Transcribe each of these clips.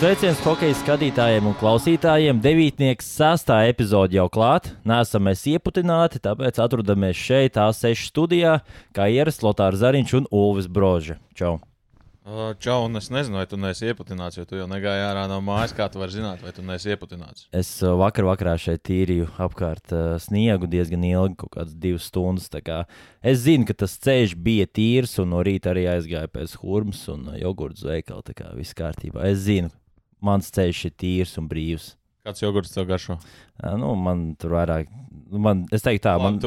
sveiciens hokeja skatītājiem un klausītājiem. Devītnieks sastā epizode jau klāt. Nesam mēs ieputināti, tāpēc atrodamies šeit, A6 studijā, kā ierasts Lotārs Zariņš un Ulvis Broža. Čau! Čau, un es nezinu, vai tu neesi ieputināts, jo tu jau negāji ārā no mājas. Kā tu vari zināt, vai tu neesi ieputināts? Es vakar vakarā šeit tīrīju apkārt sniegu diezgan ilgi, kaut kādas divas stundas. kā Es zinu, ka tas ceļš bija tīrs, un no rīta arī aizgāju pēc hurmas un jogurtu veikala. Tā kā viss kārtībā. Es zinu, mans ceļš ir tīrs un brīvs. Kāds jogurts tev garšo? Nu, man tur vairāk. nu, Man, es teiktu, tā, man, Man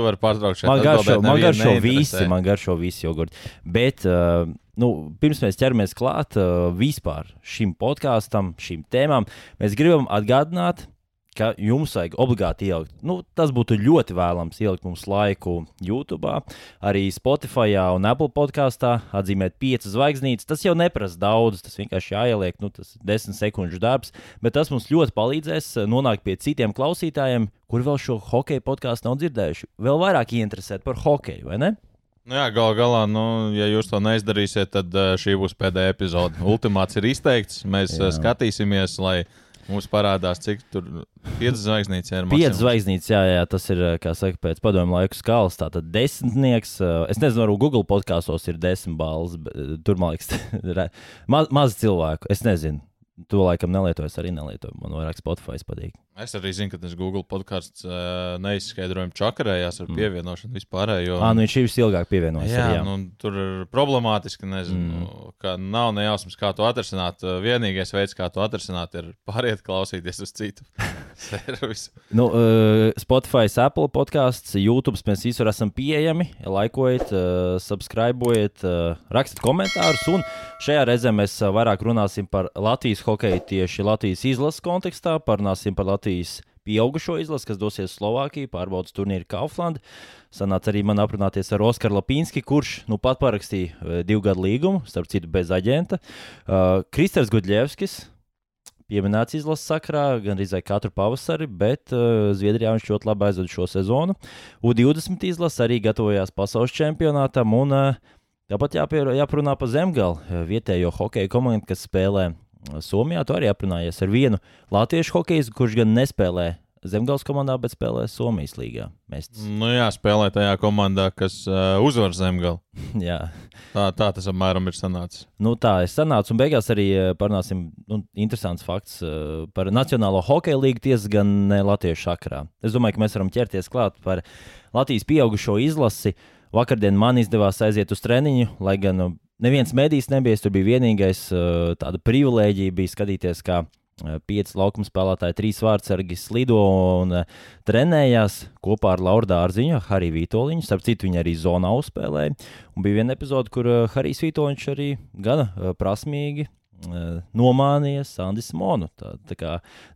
šeit. Man garšo, man garšo visi, man garšo visi jogurti. Bet, uh, nu, pirms mēs ķeramies klāt uh, vispār šim podkāstam, šīm tēmām, mēs gribam atgādināt, ka jums vajag obligāti ielikt. Nu, tas būtu ļoti vēlams ielikt mums laiku YouTube, arī Spotify un Apple podkāstā, atzīmēt piecas zvaigznītes. Tas jau neprasa daudz, tas vienkārši jāieliek, nu, tas ir desmit sekundžu darbs, bet tas mums ļoti palīdzēs uh, nonākt pie citiem klausītājiem, kuri vēl šo hokeja podkāstu nav dzirdējuši. Vēl vairāk ieinteresēt par hokeju, vai ne? Nu, jā, gal galā, nu, ja jūs to neizdarīsiet, tad uh, šī būs pēdējā epizode. Ultimāts ir izteikts. Mēs Jā. uh, skatīsimies, lai mums parādās, cik tur piecas zvaigznītes ir. Pieci zvaigznītes, jā, jā, tas ir, kā saka, pēc padomu laiku skalas. Tātad desmitnieks. Es nezinu, varbūt Google podkāstos ir desmit balvas, bet tur, man liekas, maz, maz cilvēku. Es nezinu. To laikam nelietoju, es arī nelietoju. Man vairāk Spotify patīk. Es arī zinu, ka tas Google podkāsts uh, neizskaidrojami čakarējās ar pievienošanu vispārējo. Ah, nu viņš ir visilgāk pievienojies. Jā, arī, jā. nu, tur ir problemātiski. Nezinu, mm. ka nav nejausmas, kā to atrisināt. Vienīgais veids, kā to atrisināt, ir pāriet klausīties uz citu servisu. Nu, uh, Spotify, Apple podkāsts, YouTube mēs visur esam pieejami. Laikojiet, uh, subscribojiet, uh, rakstiet komentārus. Un šajā reizē mēs vairāk runāsim par Latvijas hokeju tieši Latvijas izlases kontekstā. Parunāsim par Latvijas pieaugušo izlasi, kas dosies uz Slovākiju, pārbaudas turnīru Kauflandu. Sanāca arī man aprunāties ar Oskaru Lapīnski, kurš nu pat parakstīja divu gadu līgumu, starp citu, bez aģenta. Uh, Kristers Gudļevskis, pieminēts izlases sakrā, gan arī katru pavasari, bet uh, Zviedrijā viņš ļoti labi aizvada šo sezonu. U20 izlase arī gatavojās pasaules čempionātam, un uh, tāpat jāpier, jāparunā par Zemgalu, uh, vietējo hokeja komandu, kas spēlē uh, Somijā. Tu arī aprunājies ar vienu latviešu hokeju, kurš gan nespēlē Zemgals komandā, bet spēlē Somijas līgā. Mēs, Nu, jā, spēlē tajā komandā, kas uh, uzvar zemgali. jā. Tā, tā tas apmēram ir sanācis. Nu, tā es sanācu, un beigās arī eh, parunāsim nu, interesants fakts eh, par Nacionālo hokeja līgu tiesas gan ne Latviešu sakarā. Es domāju, ka mēs varam ķerties klāt par Latvijas pieaugušo izlasi. Vakardien man izdevās aiziet uz treniņu, lai gan nu, neviens medijs nebija. Tur biju vienīgais, eh, tāda privilēģija bija skatīties, kā eh, pieci laukuma spēlētāji, trīs vārdsargi slido un eh, trenējās kopā ar Lauru Dārziņu, Hariju Vitoļņu. Starp citu, viņi arī zonā uzspēlēja. Un bija viena epizode, kur uh, Harijs Vitoļņš arī gana uh, prasmīgi uh, nomānīja Sandis Monu. Tā, tā kā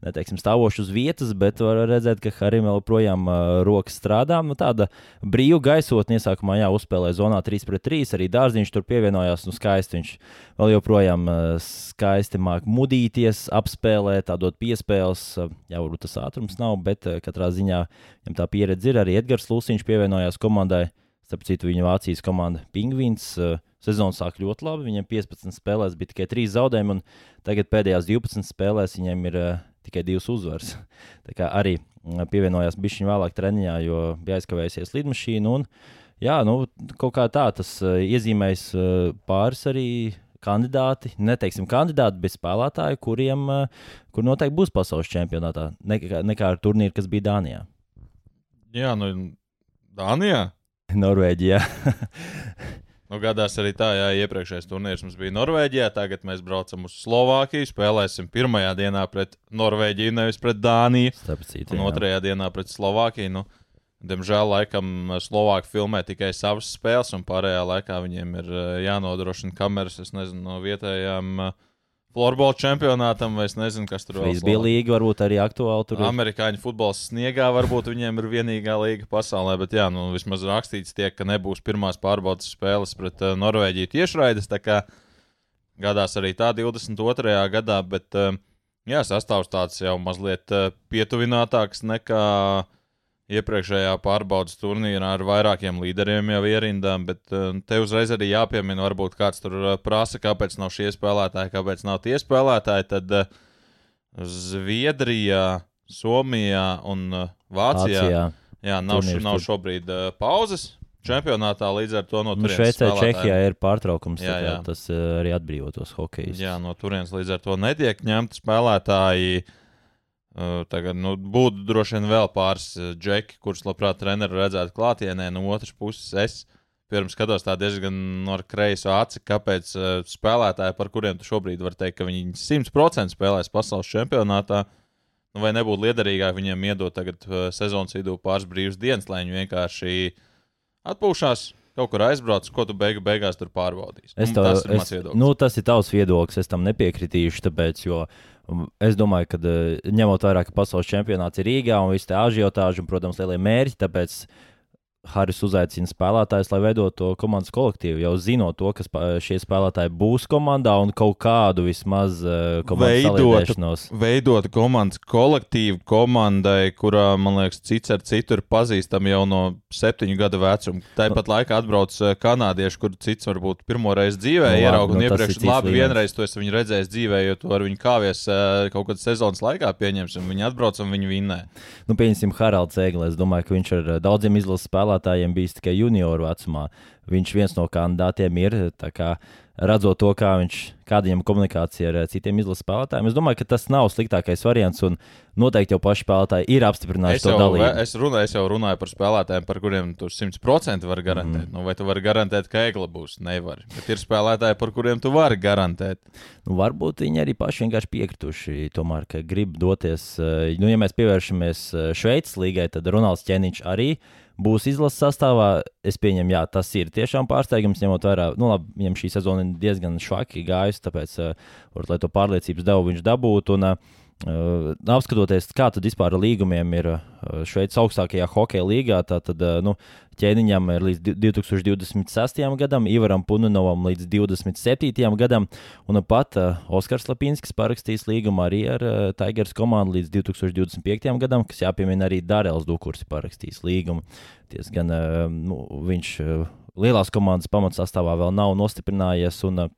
neteiksim stāvoši uz vietas, bet var redzēt, ka Harijam vēl projām uh, rokas strādā. Nu, tāda brīva gaisotne iesākumā jā, uzspēlēja zonā 3 pret 3. Arī Dārziņš tur pievienojās. Nu, skaisti viņš vēl joprojām uh, skaisti māk mudīties, apspēlēt, tādot piespēles. Uh, jā, varbūt tas ātrums nav, bet uh, katrā ziņā viņam tā pieredze ir. Arī Edgars Lūsiņš pievienojās komandai. Starp citu, viņa Vācijas komanda Pingvīns. Uh, Sezona sāk ļoti labi. Viņam 15 spēlēs bija tikai 3 zaudējumi, un tagad pēdējās 12 spēlēs viņam ir uh, tikai 2 uzvaras. Tā kā arī mm, pievienojās bišķiņu vēlāk treniņā, jo bija aizkavējusies lidmašīna. Un, jā, nu, kaut kā tā tas uh, iezīmēs uh, pāris arī kandidāti, neteiksim kandidāti, bet spēlētāji, kuriem kur noteikti būs pasaules čempionātā, nekā, nekā ar turnīru, kas bija Dānijā. Jā, nu, Dānijā. Norvēģijā. Nu, gadās arī tā, jā, iepriekšējais turnīrs mums bija Norvēģijā. Tagad mēs braucam uz Slovākiju. Spēlēsim pirmajā dienā pret Norvēģiju, nevis pret Dāniju. Citu, Un jā. otrajā dienā pret Slovākiju. Nu, diemžēl, laikam, Slovāki filmē tikai savas spēles, un pārējā laikā viņiem ir eh, jānodrošina kameras, es nezinu, no vietējām uh, florbola čempionātam, vai es nezinu, kas tur vēl Bija Slovākijā. līga, varbūt arī aktuāli tur. ir. Amerikāņu futbols sniegā varbūt viņiem ir vienīgā līga pasaulē, bet jā, nu, vismaz rakstīts tiek, ka nebūs pirmās pārbaudas spēles pret uh, Norvēģiju tiešraides. Gadās arī tā 22. gadā, bet uh, jā, sastāvs tāds jau mazliet uh, pietuvinātāks nekā iepriekšējā pārbaudas turnīrā ar vairākiem līderiem jau ierindām, bet uh, te uzreiz arī jāpiemina, varbūt kāds tur uh, prasa, kāpēc nav šie spēlētāji, kāpēc nav tie spēlētāji. Tad, uh, Zviedrijā, Somijā un Vācijā. Vācijā. Jā, nav, Turnīrs nav šobrīd uh, pauzes čempionātā, līdz ar to no Nu, turienes Šveicē, spēlētāji- Čehijā ir pārtraukums. Jā, jā. Tas arī atbrīvotos hokejus. Jā, no turienes līdz ar to netiek ņemti spēlētāji. Uh, tagad nu, būtu droši vien vēl pāris džeki, kurus labprāt treneru redzētu klātienē. No otras puses, es pirms skatos tā diezgan no ar kreiso aci, kāpēc spēlētāji, par kuriem tu šobrīd vari teikt, ka viņi 100% spēlēs pasaules čempionātā, nu, vai nebūtu liederīgāk viņiem iedot tagad sezonas vidū pāris brīvas dienas, lai viņi vienkārši atpūšās. Kaut kur aizbrauc, ko tu beigu, beigās tur pārbaudīsi. Es Nu, tev, tas ir es, mans viedoklis. nu, tas ir tavs viedoklis. Es tam nepiekritīšu, tāpēc, jo um, es domāju, ka uh, ņemot vērā, ka pasaules čempionāts ir Rīgā un viss tā ažiotāža un, protams, lielie mērķi, tāpēc Haris uzaicina spēlētājus, lai veidotu to komandas kolektīvu. Jau zinot to, ka šie spēlētāji būs komandā un kaut kādu vismaz uh, komandas veidot komandas kolektīvu komandai, kurā, man liekas, cits ar citu ir pazīstami jau no septiņu gadu vecuma. Tāpat laikā atbrauc eh, kanādieši, kur cits varbūt pirmo reizi dzīvē Nu, ieraudzīja. nu, un tas iepriekš ir cits labi, līmenis. vienreiz to esmu redzējis dzīvē, jo tu ar viņu kāvies eh, kaut kādā sezonas laikā pieņemsim. Viņi atbrauc un viņi vinnē. Nu, pieņemsim, Haralds Eglis. Es domāju, ka viņš ar uh, daudziem izlases spēlētājiem bijis tikai junioru vecumā. Viņš viens no kandidātiem ir. Kā, redzot to, kā viņš, kāda viņam komunikācija ar uh, citiem izlases spēlētājiem, es domāju, ka tas nav sliktākais variants. Un noteikti jau paši spēlētāji ir apstiprinājuši to dalību. es, runāju, es jau runāju par spēlētājiem, par kuriem tu 100% vari garantēt. Mhm. Mm. Nu, vai tu vari garantēt, ka Egla būs? Nevar. Bet ir spēlētāji, par kuriem tu vari garantēt. Nu, varbūt viņi arī paši vienkārši piekrituši, tomēr, ka grib doties. eh, Nu, ja mēs pievēršamies eh, Šveices līgai, tad Ronalds Čeniņš arī būs izlases sastāvā. Es pieņemu, jā, tas ir tiešām pārsteigums, ņemot vērā, nu, labi, viņam šī sezona ir diezgan švaki gājusi, tāpēc, uh, varbūt, lai to pārliecības devu viņš dabūtu. Un, uh, apskatoties, kā tad vispār līgumiem ir uh, Šveices augstākajā hokeja līgā, tad uh, nu, ķēniņam ir līdz di- 2026. gadam, Ivaram Puninovam līdz 27. gadam, un pat uh, Oskars Lapinskis parakstīs līgumu arī ar uh, Tigers komandu līdz 2025. gadam, kas jāpiemina arī Darēls Dukurs ir parakstījis līgumu. Diezgan, uh, nu, viņš uh, lielās komandas pamatsastāvā vēl nav nostiprinājies. Un, uh,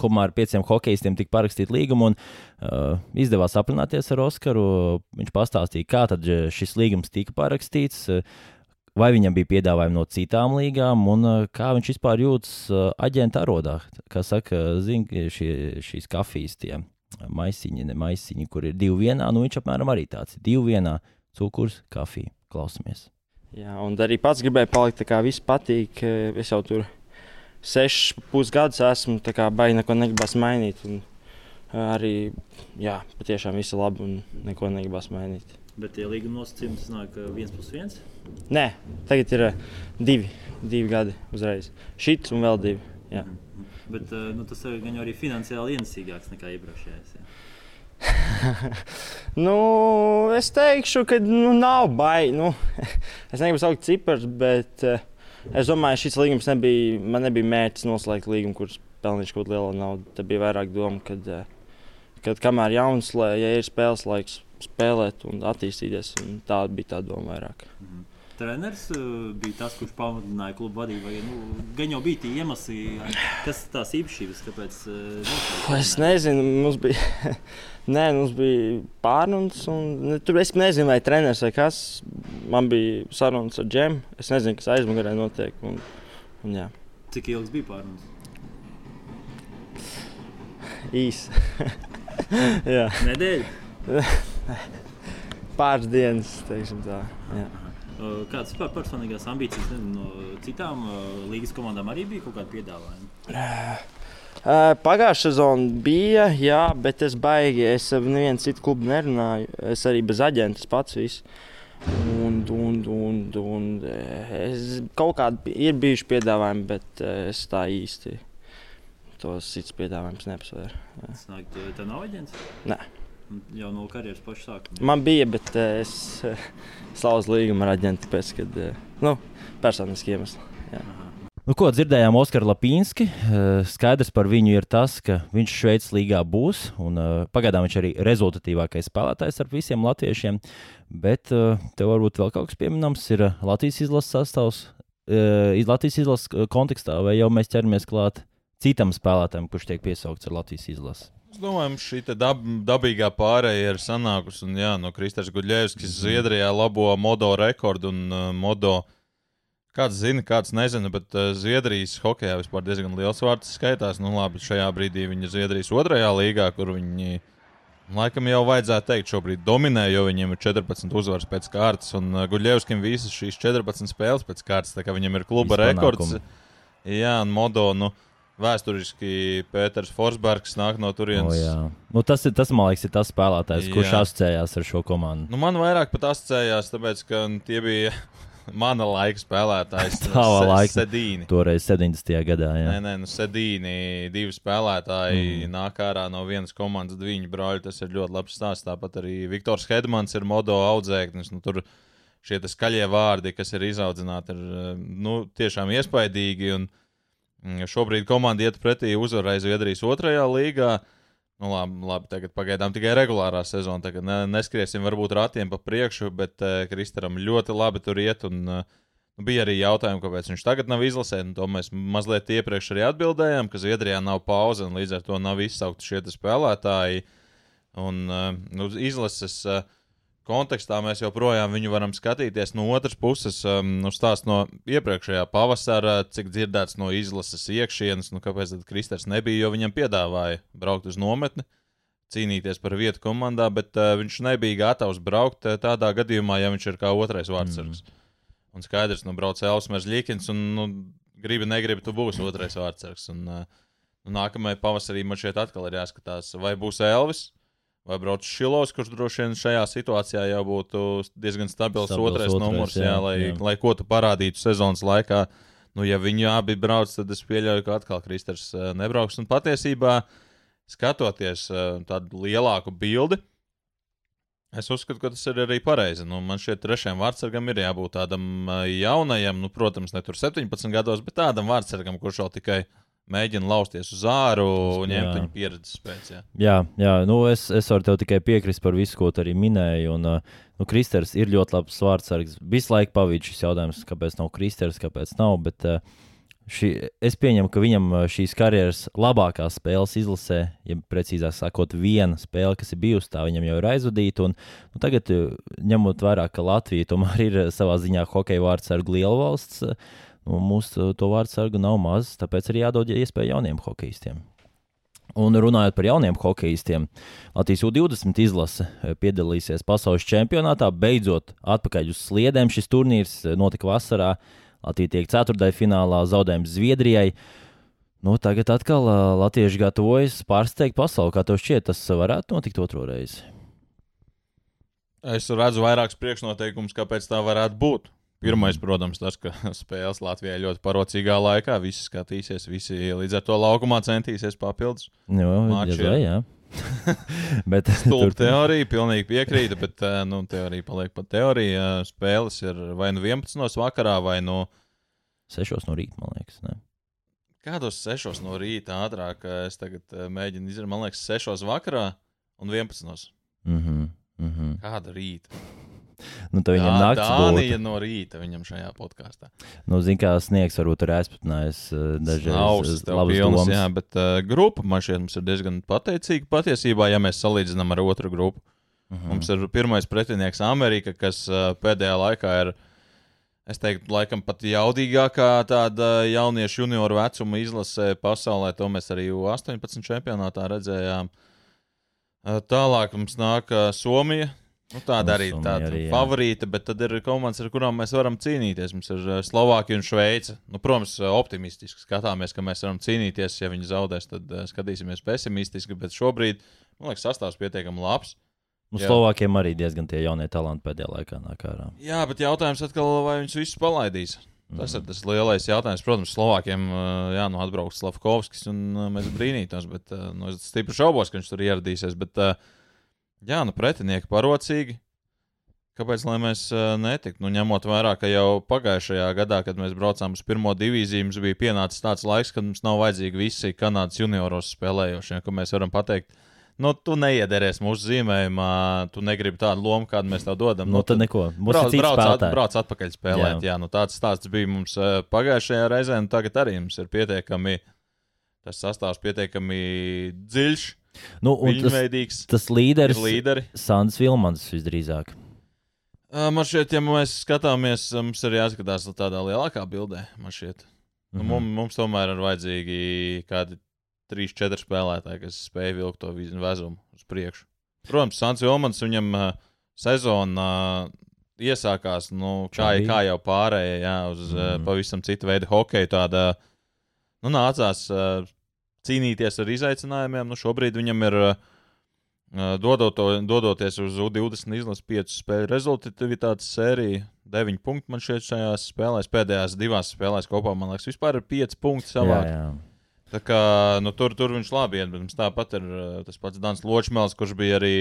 Kopumā ar pieciem hokeistiem tika parakstīta līguma, un uh, izdevās aprunāties ar Oskaru. Viņš pastāstīja, kā uh, šis līgums tika parakstīts, uh, vai viņam bija piedāvājumi no citām līgām, un uh, kā viņš vispār jūtas uh, aģenta arodā. Kā saka, zin, šie, šīs kafijas, tie maisiņi, ne maisiņi, kur ir divi vienā, nu viņš apmēram arī tāds - divi vienā - cukurs, kafija. Klausamies! Jā, un arī pats gribēju palikt, tā kā viss patīk. eh, Es jau tur sešus pusgadus esmu, baigi neko negribas mainīt. Un arī, jā, patiešām viss ir labi un neko negribas mainīt. Bet tie līguma nosacījumi nāk viens plus viens. Nē, tagad ir divi, divi gadi uzreiz. Šits un vēl divi. Jā. Bet nu, tas ir gan arī finansiāli ienesīgāks nekā iepriekšējais. Nu, es teikšu, ka nu, nav baigi. Nu, es negribu saukt cipars, bet uh, es domāju, šis līgums nebija. Man nebija mērķis noslēgt līgumu, kurš pelnīšu kaut lielu naudu. Tā bija vairāk doma, kad, uh, kad kamēr jauns, lai, ja ir spēles laiks, spēlēt un attīstīties. Un tā bija tā doma vairāk. Treneris uh, bija tas, kurš pamudināja klubu vadību. Vai, nu, gan jau bija tie iemesli, kas tās īpašības, kāpēc. Uh, Es nezinu, mums bija, nē, mums bija pārunas. Un, ne, tur es nezinu, vai treneris vai kas. Man bija sarunas ar džemu. Es nezinu, kas aizmugurē notiek. Un, un, jā, Cik ilgs bija pārunas? īsi. Nedēļa. pāris dienas, teiksim tā. Jā. Uh, Kādas vispār personīgās ambīcijas nezinu, no citām uh, līgas komandām arī bija kaut kāda piedāvājuma? Uh, Pagājušā sezona bija, jā, bet es baigi. Es ar nevienu citu klubu nerunāju. Es arī bez aģenta pats visu. Un, un, un, un eh, es kaut kādi ir bijuši piedāvājumi, bet eh, es tā īsti tos citus piedāvājumus nepasvēru. Tas nāk, tā nav aģents? Nē. Jau no karjeras paša sākuma. Man bija, bet eh, es eh, slauzu līgumu ar aģentu pēc, kad, eh, nu, personiski iemesli. Nu, ko dzirdējām Oskaru Lapīnski? Skaidrs par viņu ir tas, ka viņš Šveices līgā būs. Un, pagaidām viņš arī rezultatīvākais spēlētājs ar visiem latviešiem. Bet tev varbūt vēl kaut kas pieminams ir Latvijas izlases sastāvs. iz Latvijas izlases kontekstā, vai jau mēs ķeramies klāt citam spēlētājam, kurš tiek piesaukts ar Latvijas izlasi? Es domāju, ka šī dab, dabīgā pārēja ir sanākusi. Un, jā, no Kristers Guļevskis Mhm. Zviedrijā labo modo rekordu un uh, modo. Kāds zina, kāds nezina, bet uh, Zviedrijas hokeja vispār diezgan liels vārds skaitās. Nu, labi, šajā brīdī viņi ir Zviedrijas otrajā līgā, kur viņi laikam jau vajadzētu teikt, šobrīd dominē, jo viņiem ir 14 uzvaras pēc kārtas. Un uh, Guļevskim visas šīs 14 spēles pēc kārtas, tā kā viņam ir kluba Visi rekords. panākumi. Jā, un modo. Nu, Vēsturiski Pēters Forsbergs nāk no turienes. jā. nu, tas, ir, tas, man liekas, ir tas spēlētājs, kurš Jā. asociējās ar šo komandu. Nu, man vairāk pat asociējās, tāpēc, ka tie bija mana laika spēlētājs. Tava Se- laika. Sedīni. Toreiz 70. gadā. Jā. Nē, nē, nu, Sedīni, divi spēlētāji Mm. nāk ārā no vienas komandas, divi brāļi. Tas ir ļoti labs stāsts. Tāpat arī Viktors Hedmans ir modo audzēknis. Nu, tur šie skaļie vārdi, kas ir izaudzināti, ir nu, tiešām iespaidīgi. Un, šobrīd komanda iet pretī uzvarai Zviedrijas otrajā līgā. Nu, labi, labi, tagad pagaidām tikai regulārā sezona. Tagad ne, neskriesim varbūt ratiem pa priekšu, bet uh, Kristaram ļoti labi tur iet. Un, uh, bija arī jautājumi, kāpēc viņš tagad nav izlasē. To mēs mazliet iepriekš arī atbildējām, ka Zviedrijā nav pauze un līdz ar to nav izsaukti šie spēlētāji. Un uh, nu, izlases uh, kontekstā mēs joprojām viņu varam skatīties. No otras puses, um, nu, stāst no iepriekšējā pavasara, cik dzirdēts no izlases iekšienes, nu, kāpēc tad Kristers nebija, jo viņam piedāvāja braukt uz nometni, cīnīties par vietu komandā, bet uh, viņš nebija gatavs braukt uh, tādā gadījumā, ja viņš ir kā otrais vārdsargs. Mm. Un skaidrs, nu, brauc Elsmers Līkins, un, nu, gribi, negribi, tu būsi otrais vārdsargs. Un, uh, nu, nākamajā pavasarī man šeit atkal ir jāskatās, vai būs Elvis. Vai brauc Šilovs, kurš droši vien šajā situācijā jau būtu diezgan stabils, Stabils otrais, otrais, numurs, jā, jā, lai, jā. lai ko tu parādītu sezonas laikā. Nu, ja viņi abi brauc, tad es pieļauju, ka atkal Kristers uh, nebrauks. Un patiesībā, skatoties uh, tādu lielāku bildi, es uzskatu, ka tas ir arī pareizi. Nu, man šķiet, trešajam vārdsargam ir jābūt tādam uh, jaunajam, nu, protams, ne tur 17 gados, bet tādam vārdsargam, kurš jau tikai mēģina lausties uz āru un Jā. ņemt viņa pieredzes pēc. Jā. Jā, jā nu es, es varu tev tikai piekrist par visu, ko tu arī minēji. Un, nu, Kristers ir ļoti labs vārdsargs. Visu laiku pavīd šis jautājums, kāpēc nav Kristers, kāpēc nav. Bet, Šī, es pieņemu, ka viņam šīs karjeras labākās spēles izlasē, ja precīzāk sakot, viena spēle, kas ir bijusi, tā viņam jau ir aizvadīta. Un, nu, tagad, ņemot vērā, ka Latvija tomēr ir savā ziņā hokeja vārdsargu liela valsts, nu, mūsu uh, to vārdsargu nav maz, tāpēc arī jādod iespēju jauniem hokeistiem. Un runājot par jauniem hokeistiem, Latvijas U-20 izlase eh, piedalīsies pasaules čempionātā. Beidzot, atpakaļ uz sliedēm šis turnīrs eh, notika vasarā. Latvija tiek ceturtajā finālā, zaudējums Zviedrijai. Nu, tagad atkal Latvieši gatavojas pārsteigt pasauli. Kā tev šķiet, tas varētu notikt otro reizi? Es redzu vairākus priekšnoteikumus, kāpēc tā varētu būt. Pirmais, protams, tas, ka spēles Latvijā ļoti parocīgā laikā. Visi skatīsies, visi līdz ar to laukumā centīsies papildus. Jā, vai, ir. jā. Bet Stulba tur- teorija, pilnīgi piekrītu, bet eh, nu, teorija paliek par teoriju. Eh, Spēles ir vai nu 11. vakarā, vai nu Sešos no rīta, man liekas. Ne? kādos 6. no rīta ātrāk. eh, Es tagad eh, mēģinu izdarīt, man liekas, 6. vakarā un 11. Mm -hmm, mm -hmm. Kāda rīta? Nu, tad viņam Tā naktis būtu. Dānija no rīta viņam šajā podkāstā. Nu, Ziniet, kā sniegs varbūt ir aizputnējis uh, dažreiz Ausas uh, tev pilnas, domas. jā, bet uh, grupa man šķiet mums ir diezgan pateicīga patiesībā, ja mēs salīdzinām ar otru grupu. Mhm. Mums ir pirmais pretinieks Amerika, kas uh, pēdējā laikā ir, es teiktu, laikam pat jaudīgākā tāda jauniešu junioru vecuma izlasē pasaulē. To mēs arī U18 čempionātā redzējām. Uh, tālāk mums nāk uh, Somija. Nu, tāda arī Somija tāda arī, favorīta, bet tad ir komandas, ar kurām mēs varam cīnīties. Mums ir uh, Slovākija un Šveice. Nu, protams, uh, optimistiski skatāmies, ka mēs varam cīnīties. Ja viņi zaudēs, tad uh, skatīsimies pesimistiski. Bet šobrīd, man liekas, sastāvs pietiekami labs. Nu. Slovākiem arī diezgan tie jaunie talanti pēdējā laikā nāk ārā. Jā, bet jautājums atkal, vai viņš visus palaidīs. Tas Mhm. ir tas lielais jautājums. Protams, Slovākiem jā, nu, atbrauks Slavkovskis, un mēs brīnītos, bet nu, es stipri šaubos, ka viņš tur ieradīsies. Bet, uh, jā, nu, pretinieki parocīgi. Kāpēc lai mēs uh, netiktu? Nu, ņemot vērā, ka jau pagājušajā gadā, kad mēs braucām uz pirmo divīziju, mums bija pienācis tāds laiks, kad mums nav vajadzīgi visi Kanādas junioros spēlējošie, ka mēs varam pateikt, nu, tu neiederēsi mūsu zīmējumā, tu negribi tādu lomu, kādu mēs tev dodam. Nu, tad neko. Mums Brauc, ir brauc, at, brauc atpakaļ spēlēt. Jā. Jā. Jā, nu tāds stāsts bija mums uh, pagājušajā reizē, un tagad arī mums ir pietiekami tas sastāvs pietiekami dziļš. Nu, un tas, tas Ir līderis, līderi. Sandrs Vilmans visdrīzāk. Man šķiet, ja mēs skatāmies, mums ir jāskatās tādā lielākā bildē. Man šķiet, nu, Mhm. mums, mums tomēr ir vajadzīgi kādi 3-4 spēlētāji, kas spēj vilkt to vezumu uz priekšu. Protams, Sants Vilmans viņam sezonā iesākās, nu, kā, kā jau pārējie, jā, uz mm. Mhm. pavisam citu veidu hokeju. Tāda, nu, nācās cīnīties ar izaicinājumiem. Nu, šobrīd viņam ir uh, dodot, dodoties uz U20 izlases 5 spēļu rezultātivitātes sēriju. 9 punkti man šeit šajās spēlēs, pēdējās divās spēlēs kopā, man liekas, vispār ir 5 punkti Jā, savā. jā. Tā kā nu, tur, tur viņš labi iet, bet tāpat ir uh, tas pats Dans Ločmēls, kurš bija arī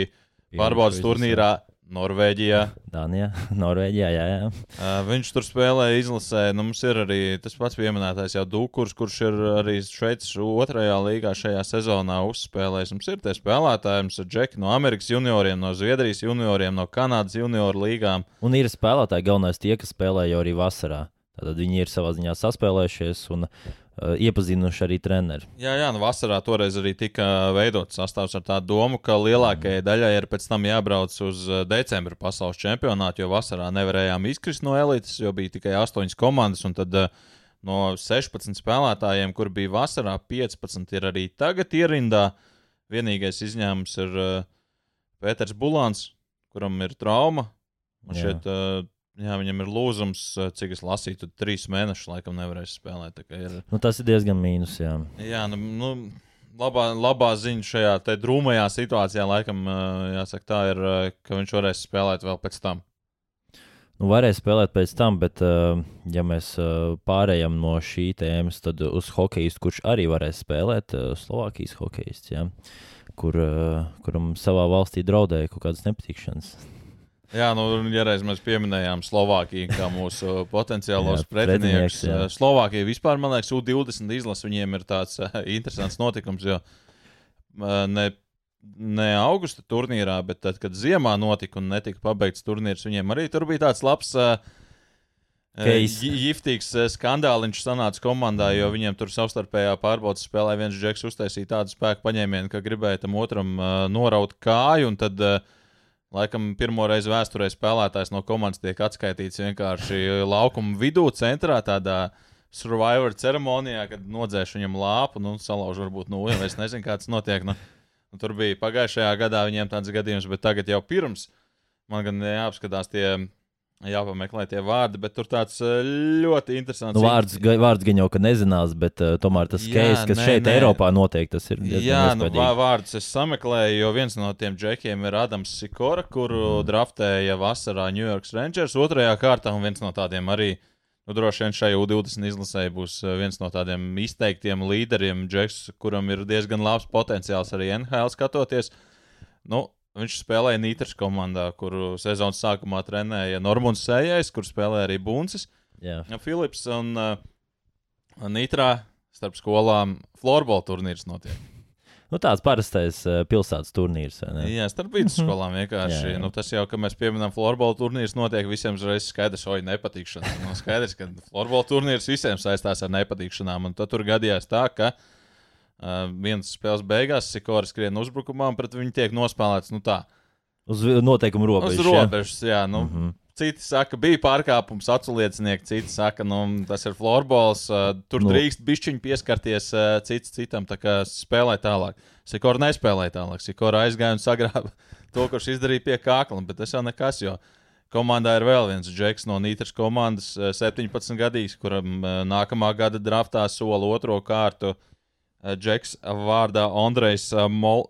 pārbaudas turnīrā Norvēģijā. Dānijā, Norvēģijā, jā, jā. Uh, viņš tur spēlēja, izlasē. Nu, mums ir arī tas pats pieminētais jau Dūkurs, kurš ir arī Šveices otrajā līgā šajā sezonā uzspēlējis. Mums ir tie spēlētāji, mums ir džeki no Amerikas junioriem, no Zviedrijas junioriem, no Kanādas junioru līgām. Un ir spēlētāji, galvenais tie, kas spēlēja jau arī vasarā. Tad viņi ir savā ziņā saspēlējušies un iepazinuši arī treneri. Jā, jā, nu vasarā toreiz arī tika veidots sastāvs ar tādu domu, ka lielākajai daļai ir pēc tam jābrauc uz uh, decembra pasaules čempionātu, jo vasarā nevarējām izkrist no elites, jo bija tikai 8 komandas. un Tad no 16 spēlētājiem, kur bija vasarā, 15 ir arī tagad ierindā. Vienīgais izņēmums ir Pēters Bulāns, kuram ir trauma. Man šķiet, uh, jā, viņam ir lūzums, uh, cik es lasīju, tad trīs mēnešus laikam nevarēs spēlēt. Ir, Nu, tas ir diezgan mīnus. Jā. Jā, nu, nu labā, labā ziņa šajā drūmajā situācijā, laikam, ā, jāsaka, tā ir, ā, ka viņš varēs spēlēt vēl pēc tam. Nu, varēs spēlēt pēc tam, bet, ja mēs pārējām no šī tēmas, tad uz hokeju, kurš arī varēs spēlēt, Slovākijas ja, kur, kuram savā valstī draudēja kaut kādas nepatikšanas. Jā, nu, ja reiz mēs pieminējām Slovākiju kā mūsu potenciālos pretinieks, jā. ā, Slovākija vispār, man liekas, U20 izlase viņiem ir tāds ā, interesants notikums, jo ā, ne, ne augusta turnīrā, bet tad, kad ziemā notika un netika pabeigts turnīrs, viņiem arī tur bija tāds labs. Giftīgs eh, skandāliņš sanāca komandā, jo viņiem tur savstarpējā pārbaudas spēlē viens džeks uztaisīja tādu spēku paņēmienu, ka gribēja tam otram uh, noraut kāju, un tad, uh, laikam, pirmo reizi vēsturē spēlētājs no komandas tiek atskaitīts vienkārši laukuma vidū, centrā, tādā survivor ceremonijā, kad nodzēš viņam lāpu, nu, salauž varbūt nulli, vai es nezinu, kāds notiek. Nu, nu, tur bija pagājušajā gadā viņiem tāds gadījums, bet tagad jau pirms man gan jāapskatās tie. Jāpameklē tie vārdi, bet tur tāds eh, ļoti interesants. Nu, vārds, ga- vārds gan jau ka nezinās, bet uh, tomēr tas skēs, kas nē, šeit, nē. Eiropā, notiek, tas ir. Jā, nu, vārdus es sameklēju, jo viens no tiem džekiem ir Adams Sikora, kuru mm. draftēja vasarā New York Rangers. Otrajā kārtā un viens no tādiem arī, nu, droši vien šai U20 izlasē būs eh, viens no tādiem izteiktiem līderiem, džeks, kuram ir diezgan labs potenciāls arī NHL skatoties. Nu, Viņš spēlēja Nītras komandā, kuru sezonas sākumā trenēja Normons Sējais, kur spēlēja arī Buncis. Jā. Filips un uh, Nītrā starp skolām florbola turnīrs notiek. Nu, tāds parastais uh, pilsētas turnīrs. Jā, starp vidusskolām vienkārši. Jā, jā. Nu, tas jau, ka mēs pieminam florbola turnīrs, notiek visiem uzreiz skaidrs, oi, nepatīkšana. Nu, skaidrs, ka florbola turnīrs visiem saistās ar nepatīkšanām. Un tad tur gadījās tā, ka uh, viens spēles beigās Sikoras skrien uzbrukumā, pret viņu tiek nospēlēts nu, tā. Uz noteikumu robežas. Uz jā? robežas, jā. Nu, mm. -hmm. Citi saka, bija pārkāpums, aculiecinieki, citi saka, nu, tas ir florbols, uh, tur Nu. drīkst bišķiņi pieskarties uh, cits citam, tā kā spēlē tālāk. Sikora nespēlēja tālāk, Sikora aizgāja un sagrāba to, kurš izdarīja pie kākla, bet tas jau nekas, jo komandā ir vēl viens džeks no Nītras komandas, uh, 17 gadīgs, kuram uh, nākamā gada draftā sola otro kārtu. Uh, Džeks vārdā Andrejs uh, Mol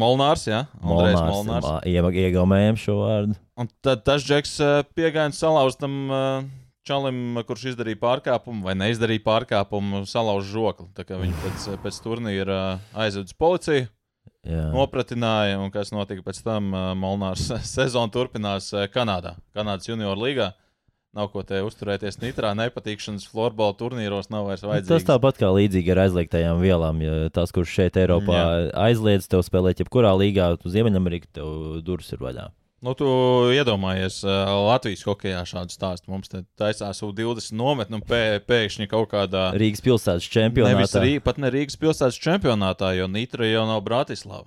Molnārs, jā, Andrejs Molnārs. Molnārs. ie- Iegaumējam šo vārdu. Un tad tas džeks uh, piegāja un salauz tam uh, čalim, kurš izdarīja pārkāpumu vai neizdarīja pārkāpumu, salauž žokli. Viņi pēc, pēc turnīra uh, aizveda uz policiju, Jā. nopratināja, un kas notika pēc tam, uh, Molnārs sezonu turpinās uh, Kanādā, Kanādas junior līgā. Nav ko te uzturēties nitrā, nepatīkšanas florbola turnīros nav vairs Nu, Tas vajadzīgs. tāpat kā līdzīgi ar aizliegtajām vielām. Ja tas, kurš šeit Eiropā Jā. aizliedz tev spēlēt, jebkurā līgā, uz Ziemeļameriku, tev durvis ir vaļā. Nu, tu iedomājies, Latvijas hokeja šādu stāstu. Mums te taisās U20 nometne un pē, pēkšņi kaut kādā. Rīgas pilsētas Nevis čempionātā. Rī, pat ne Rīgas pilsētas čempionātā, jo Nitra jau nav Bratislava.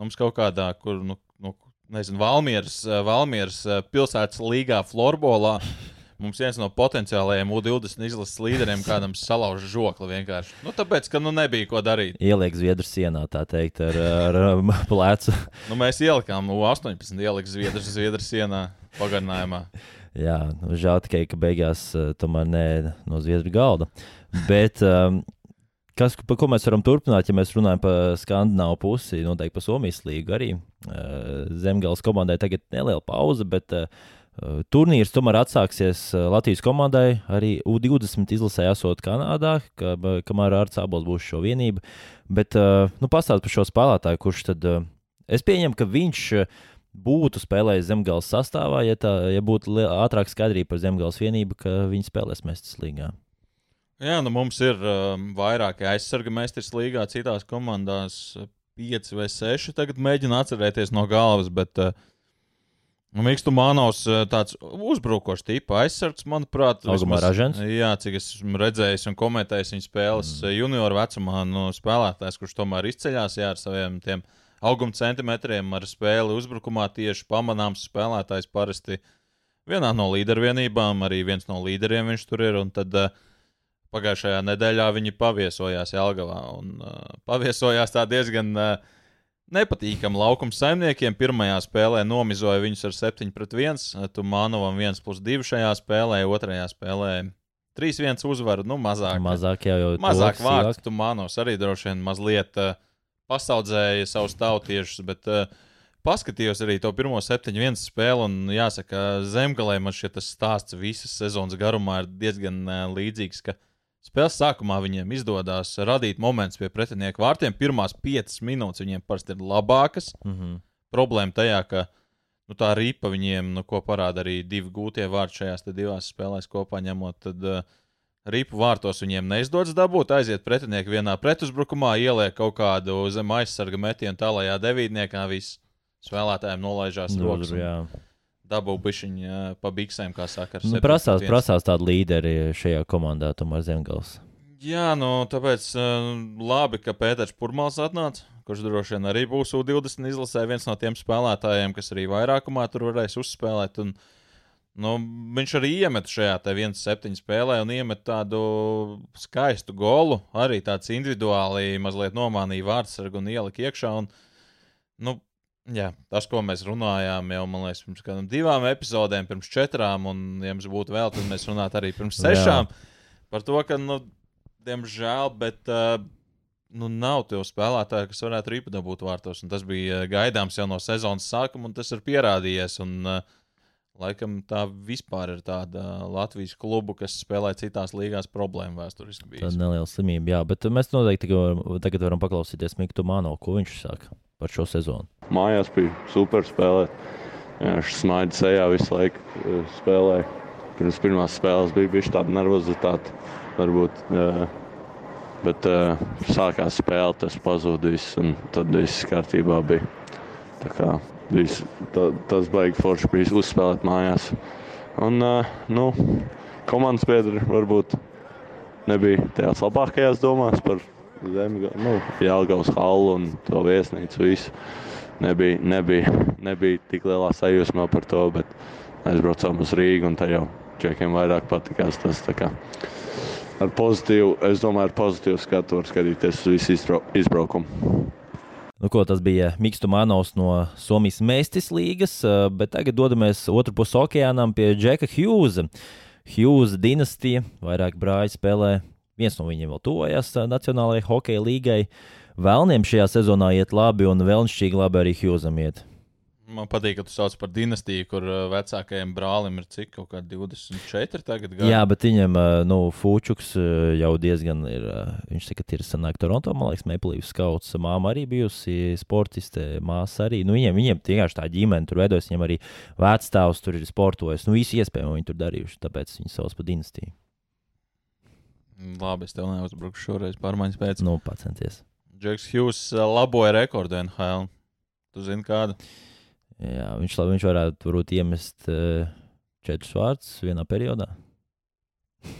Mums kaut kādā, kur, nu, nu nezinu, Valmieras, Valmieras pilsētas līgā florbolā. Mums viens no potenciālajiem U20 izlases līderiem kādam salauž žokli vienkārši. Nu, tāpēc, ka nu nebija ko darīt. Ieliek Zviedru sienā, tā teikt, ar, ar um, plecu. Nu, mēs ielikām U18, ielikt Zviedrijas Zviedru sienā pagarinājumā. Jā, nu, žēl tikai, ka beigās uh, tomēr nē, no Zviedru galda. Bet, um, kas, par ko mēs varam turpināt, ja mēs runājam par skandināvu pusi, noteikti par Somijas līgu arī. Uh, Zemgales komandai tagad neliela pauze, bet uh, turnīrs tomēr atsāksies uh, Latvijas komandai arī U20 izlasē esot Kanādā, ka, kamēr Arts Abols būs šo vienību. Bet, uh, nu, pastāst par šo spēlētāju, kurš tad, es pieņemu, ka viņš būtu spēlējis zemgājas sastāvā, ja, tā, ja būtu ātrāk skaidrība par zemgājas vienību, ka viņi spēlēs Mestas līgā. Jā, nu mums ir um, vairāki aizsarga meistars līgā, citās komandās pieci vai seši. Tagad mēģinu atcerēties no galvas, bet uh, Mikls Manovs tāds uzbrukošs tipa aizsargs, manuprāt, vismaz-? Jā, cik es esmu redzējis un komentējis viņa spēles mm. junioru vecumā, no spēlētājs, kurš tomēr izceļās jā, ar saviem tiem auguma centimetriem, ar spēli uzbrukumā tieši pamanāms spēlētājs parasti vienā no līdervienībām, arī viens no līderiem viņš tur ir. Tad uh, pagājušajā nedēļā viņi paviesojās Jālgavā un uh, paviesojās tā diezgan uh, nepatīkami laukuma saimniekiem. Pirmajā spēlē nomizoja viņus ar 7 pret 1, Tumānovam 1 plus 2 šajā spēlē, otrajā spēlē 3-1 uzvaru, nu mazāk. Mazāk jau jau Mazāk vārdu. Tumānos arī droši vien mazliet uh, pasaudzēja savus tautiešus, bet uh, paskatījos arī to pirmo 7-1 spēli. Un jāsaka, Zemgalē man tas stāsts visas sezonas garumā ir diezgan uh, līdzīgs. ka Spēles sākumā viņiem izdodas radīt momentus pie pretinieku vārtiem. Pirmās 5 minūtes viņiem parasti ir labākas. Mhm. Problēma tajā, ka nu, tā ripa viņiem, nu, ko parāda arī divi gūtie vārti šajās divās spēlēs kopā ņemot, tad uh, ripu vārtos viņiem neizdodas dabūt. Aiziet pretinieki vienā pretuzbrukumā, ieliek kaut kādu zem aizsarga metienu tālākajā devītniekā. Viss spēlētājiem nolaižās rokas. Un jā. Dabū bišķiņu pa biksēm, kā saka. Nu, 7 prasās, pret 1. prasās tādi līderi šajā komandā, tomēr Zemgals. Jā, nu, tāpēc uh, labi, ka Pēters Pūrmāls atnāca, kurš droši vien arī būs U20 izlasē, viens no tiem spēlētājiem, kas arī vairākumā tur varēs uzspēlēt. Un, nu, viņš arī iemet šajā 1-7 spēlē un iemet tādu skaistu golu. Arī tāds individuāli mazliet nomānīja vārdsargu un ielika iekšā. Un, nu, Jā, tas, ko mēs runājām jau liekas, pirms kādām divām epizodēm, pirms četrām, un, ja mums būtu vēl, tad mēs runātu arī pirms sešām. Par to, ka, nu, diemžēl, bet uh, nu, nav to spēlētāju, kas varētu ripu dabūt vārtos. Un tas bija uh, gaidāms jau no sezonas sākuma, un tas ir pierādījies. Un, uh, laikam tā vispār ir tāda Latvijas klubu, kas spēlē citās līgās, problēma vēsturiski Tāda bijis. neliela slimība, jā, bet mēs noteikti tagad, tagad varam paklausīties Miktu Mano, ko viņš saka par šo sezonu. Mājās bija super spēlēt. Viņš smaida sejā visu laiku eh, spēlēja. Pirms pirmās spēles bija bijusi tāda nervozitāte. Varbūt, jā. bet uh, sākās spēle, tas pazuda viss, un tad viss kārtībā bija. Tā kā viss, ta, tas baigi forši bija uzspēlēt mājās. Un, nu, komandas biedri varbūt nebija tajās labākajās domās par Zemgā, nu, Jālgavas halu un to viesnīcu visu. Nebija, nebija, nebija tik lielā sajūsmā par to, bet aizbraucām uz Rīgu un tā jau čekiem vairāk patikās tas. tā kā Ar pozitīvu, es domāju, ar pozitīvu skatu var skatīties uz visu izbrau izbraukumu. Nu, ko, tas bija Mikls Manovs no Somijas Mēstis līgas, eh, bet tagad dodamies otru pusi okeānam pie Džeka Hjūza. Hjūza dinastija, vairāk brāļi spēlē. Viens no viņiem vēl tuvojas eh, Nacionālajai hokeja līgai. Vēlniem šajā sezonā iet labi, un vēlnšķīgi labi arī Hjūzam iet. Man patīk, ka tu sauc par dinastiju, kur uh, vecākajam brālim ir cik kaut kādi 24 tagad gadi. Jā, bet viņam, eh, nu, Fūčuks eh, jau diezgan ir. eh, Viņš tagad ir sanāk Toronto, man liekas, Meplīvs skauts. Māma arī bijusi sportiste, māsa arī. Nu, viņiem, viņiem vienkārši tā ģimene tur veidojas, viņiem arī vecāks tur ir sportojis. Nu, visu iespējamo viņi tur darījuši, tāpēc viņi sauc par dinastiju. Labi, es tev neuzbrukšu šoreiz pārmaiņas pēc. Nu, pacenties. Džeks Hughes uh, laboja rekordu NHL. Tu zini, kādu? Jā, viņš, viņš varētu varbūt, iemest uh, četrus vārdus vienā periodā.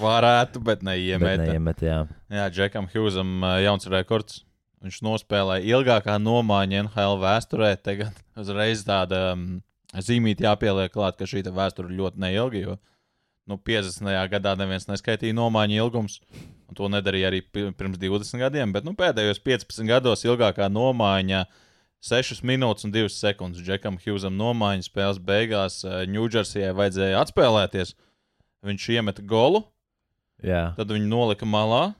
Varētu, bet neiemet. Bet neiemet jā. jā, Džekam Hjūzam uh, jauns rekords. Viņš nospēlēja ilgākā nomaiņa NHL vēsturē. Tagad uzreiz tāda um, zīmīte jāpieliek klāt, ka šī vēsture ļoti neilga. Jo nu, 50. gadā neviens neskaitīja nomaiņu ilgums. Un to nedarīja arī pirms 20 gadiem. Bet nu, pēdējos 15 gados ilgākā nomaiņa 6 minūtes un 2 sekundes. Džekam Hjūzam nomaiņas spēles beigās Ņūdžersijai vajadzēja atspēlēties. Viņš iemeta golu, Jā. tad viņu nolika malā.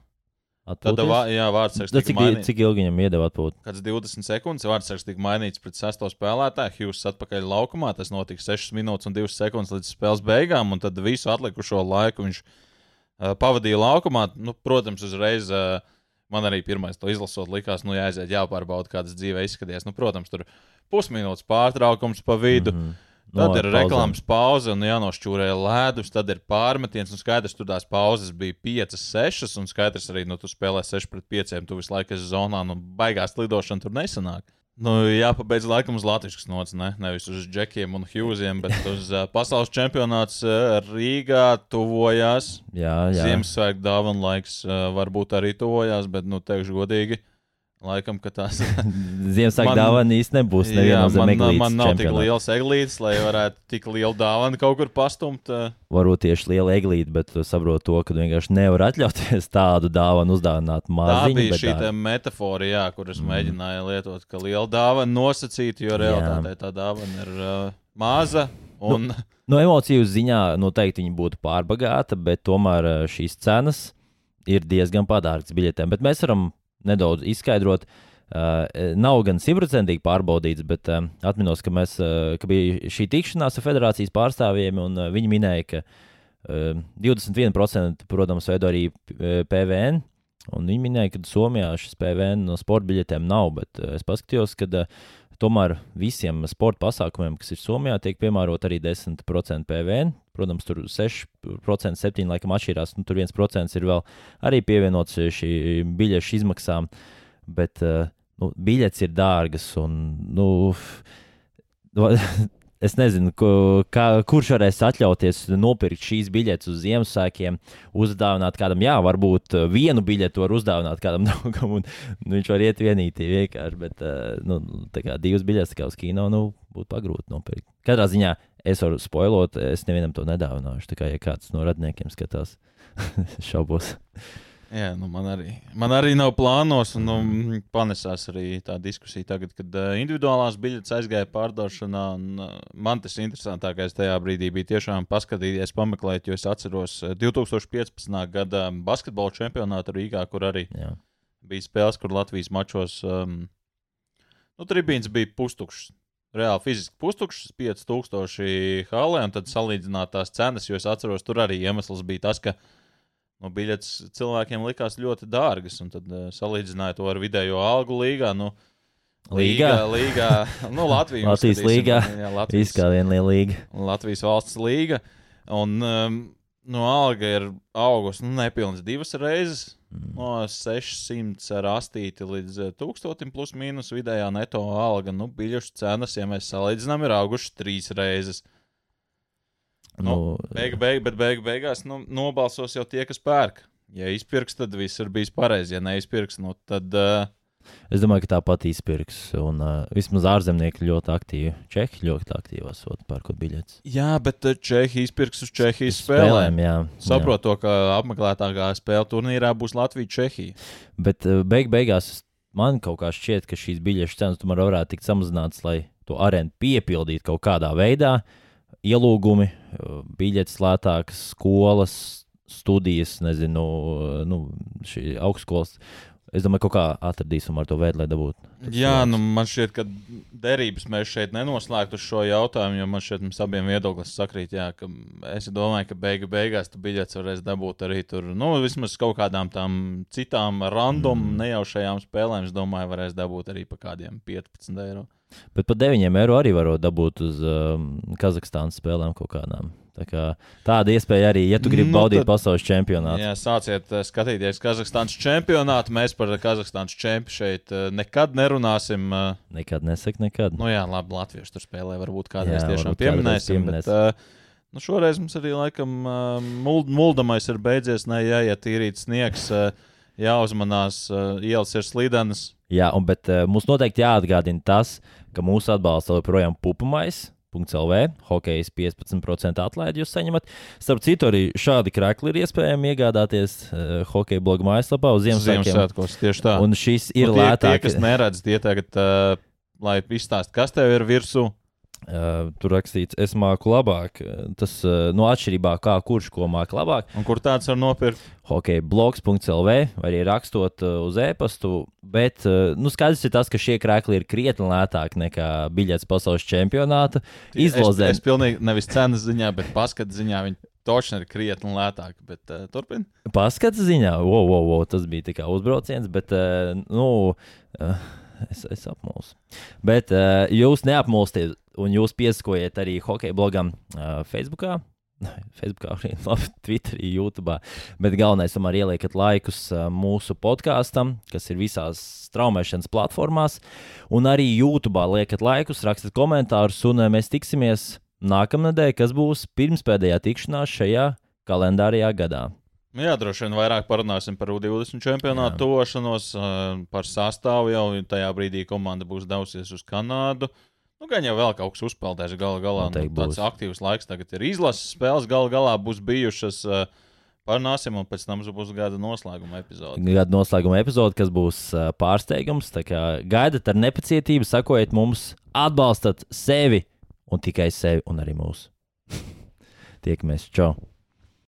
Tad, jā, vārdsargs tika cik, mainīts. cik ilgi viņam iedeva atpūtu? Kāds 20 sekundes vārdsargs tika mainīts pret sesto spēlētāju. Hughes atpakaļ laukumā. Tas notika 6 minūtes un 2 sekundes līdz spēles beigām. Un tad visu atlikušo laiku viņš uh, pavadīja laukumā. Nu, protams, uzreiz uh, man arī pirmais to izlasot, likās, nu, jāaiziet, jāpārbauda, kādas dzīvē izskaties. Nu, protams, tur pusminūtes pārtraukums pa vidu. Mm -hmm. Tad No, ir pauzēm. reklāmas pauze, un jānošķūrē ledus, tad ir pārmetiens. Un skaidrs, tur tās pauzes bija 5, 6, un skaidrs arī, nu, tu spēlē 6 pret 5, tu visu laiku esi zonā, nu, baigās lidošana tur nesanāk. Nu, jāpabeidz laikam uz latviešu nots, ne? nevis uz džekiem un hjūziem, bet uz uh, pasaules čempionāts uh, Rīgā tuvojās. Jā, jā. Ziemassvētku dāvana laiks uh, varbūt arī tuvojās, bet, nu, teikšu godīgi, laikam, ka tās Ziemassvētku Man- dāvana īsti nebūs. Jā, man, eglītes man nav tik čempionātā. liels eglītis, lai varētu tik lielu dāvanu kaut kur pastumt. uh, Varbūt tieši liela eglīte, bet tu saproti to, ka vienkārši nevar atļauties tādu dāvanu uzdāvināt Tā maziņu. bija bet šī tā- tā metafora, jā, kuras mm. mēģināja lietot, ka liela dāvana nosacīta, jo realitātē tā dāvana ir uh, maza. Un, nu, No emociju ziņā noteikti viņa būtu pārbagāta, bet tomēr eh, šīs cenas ir diezgan padārgas biļetēm. Bet mēs varam nedaudz izskaidrot. Uh, nav gan simtprocentīgi pārbaudīts, bet uh, atminos, ka, mēs, uh, ka bija šī tikšanās ar federācijas pārstāvjiem, un uh, viņi minēja, ka uh, 21% protams veido arī PVN. Un viņi minēja, ka Somijā šis PVN no sporta biļetēm nav, bet uh, es paskatījos, ka uh, tomēr visiem sporta pasākumiem, kas ir Somijā, tiek piemērot arī 10% PVN. Protams, tur 6%, 7% laikam atšķirās, un tur 1% ir vēl arī pievienots šī biļešu izmaksām. Bet uh, nu, biļetes ir dārgas, un nu, es nezinu, kā, kurš varēs atļauties nopirkt šīs biļetes uz Ziemassvētkiem, uzdāvināt kādam, jā, varbūt uh, vienu biļeti var uzdāvināt kādam draugam, un nu, viņš var iet vienīgi vienkārši, bet uh, nu, divas biļetes kā uz kino nu, būtu pagrūti nopirkt. Katrā ziņā es varu spoilot, es nevienam to nedāvināšu. Tā kā ja kāds no radniekiem skatās, šaubos. jā, nu, man, arī, man arī nav plānos, un nu, panesās arī tā diskusija tagad, kad uh, individuālās biļetes aizgāja pārdošanā. Un, uh, man tas interesantākais tajā brīdī bija tiešām paskatīties, pameklēt, jo es atceros uh, 2015. gada basketbola čempionātu Rīgā, kur arī Jā. bija spēles, kur Latvijas mačos um, nu, tribīns bija pustukšs. Reāli fiziski pustukšs, 5000 halē, un tad salīdzināt tās cenas, jo es atceros, tur arī iemesls bija tas, ka nu, biļetes cilvēkiem likās ļoti dārgas, un tad uh, salīdzināja to ar vidējo algu līgā. Nu, Līgā? līgā, nu, Latvijas, Latvijas līgā. Jā, Latvijas, kā viena liela līga. Latvijas valsts līga. Un um, no alga ir augusi nu, nepilnas divas reizes. No 600 ar astīti līdz eh, 1000 plus mīnus vidējā neto alga. Nu, biļešu cenas, ja mēs salīdzinām, ir augušas trīs reizes. Nu, beigu, beigu, bet beigu beigās nu, nobalsos jau tie, kas pērk. Ja izpirks, tad viss ir bijis pareizi. Ja neizpirks, nu, tad uh, Es domāju, ka tāpat izpirks. Un uh, vismaz ārzemnieki ļoti aktīvi. Čehi ļoti aktīvi esot pērkot biļetes. jā, bet eh, Čehija izpirks uz Čehijas spēlēm. jā. Saprot to, ka apmeklētākā spēle turnīrā būs Latvija-Čehija. Jā. Bet uh, beig beigās man kaut kā šķiet, ka šīs biļešu cenas tomēr varētu tikt samazinātas, lai to arēnu piepildītu kaut kādā veidā. Ielūgumi, uh, biļetes lētākas, skolas, studijas, nezinu, uh, nu, šī augstskolas. Es domāju, ka atradīsim ar to veidu, lai dabūtu. Jā, nu man šķiet, ka derības mēs šeit nenoslēgtu uz šo jautājumu, jo man šķiet, mums abiem viedoklis sakrīt. Jā, ka es domāju, ka beigu beigās tu biļetes varēs dabūt arī tur, nu, vismaz kaut kādām tām citām random, mm. nejaušajām spēlēm. Es domāju, varēs dabūt arī pa kādiem 15 eiro. Bet par 9 eiro arī varot dabūt uz um, Kazahstānas spēlēm kaut kādām. Tā tāda iespēja arī, ja tu gribi Nu, baudīt tad- pasaules čempionātu. Jā, sāciet eh, skatīties Kazahstānas čempionātu. Mēs par Kazahstānas čempionu šeit eh, nekad nerunāsim. eh, Nekad nesaka, nekad. Nu, jā, labi, Latviešu tur spēlē. Varbūt kādreiz Jā, tiešām pieminēsim. Bet, uh, nu, šoreiz mums arī laikam uh, muld, muldamais ir beidzies. Nē, jāiet tīrīt sniegs, uh, jāuzmanās, uh, ielas ir slīdenas. Jā, un, bet uh, mums noteikti jāatgādina tas, ka mūsu atbalsta joprojām pupamais. .lv, hokejas 15% atlaidi jūs saņemat. Starp citu, arī šādi krēkli ir iespējami iegādāties uh, hokeja bloga mājaslapā uz Ziemassvētkiem. Ziemassvētkos tieši tā. Un šis ir Nu, tie, tie, lētāk. kas neredz, tie tagad, uh, lai izstāst, kas tev ir virsū. Uh, tur rakstīts, es māku labāk. Uh, Tas uh, no atšķirībā kā kurš ko māca labāk. Un kur tāds var nopirkt? Hokejblogs.lv vai arī rakstot uh, uz e-pastu. Bet uh, nu, skaidrs ir tas, ka šie krēkli ir krietni lētāki nekā biļets pasaules čempionāta izlozē. Es, es pilnīgi nevis cenas ziņā, bet paskatu ziņā viņi točni ir krietni lētāki. Bet uh, turpin. Paskats ziņā, wow, wow, wow, tas bija tikai uzbrauciens, bet uh, nu, uh, es, es apmulsu. Bet uh, jūs neapmulsties, un jūs piesakojiet arī hokeja blogam uh, Facebook. Facebookā, arī labi, Twitterī, YouTube. Bet galvenais, tomēr ieliekat laikus uh, mūsu podkāstam, kas ir visās straumēšanas platformās. Un arī YouTube liekat laikus, rakstat komentārus, un uh, mēs tiksimies nākamnedēļ, kas būs pirmspēdējā tikšanās šajā kalendārajā gadā. Nu Jā, droši vien vairāk parunāsim par U20 čempionātu tuvošanos, uh, par sastāvu jau tajā brīdī komanda būs devusies uz Kanādu. Nu, gan jau vēl kaut kas uzpeldēs gala galā. Nu, tāds būs. aktīvs laiks tagad ir izlases spēles, gala galā būs bijušas. Parunāsim, un pēc tam būs gada noslēguma epizode. Gada noslēguma epizode, kas būs pārsteigums. Gaidat ar nepacietību, sakojiet mums, atbalstat sevi un tikai sevi un arī mūsu. Tiekamies! Čau!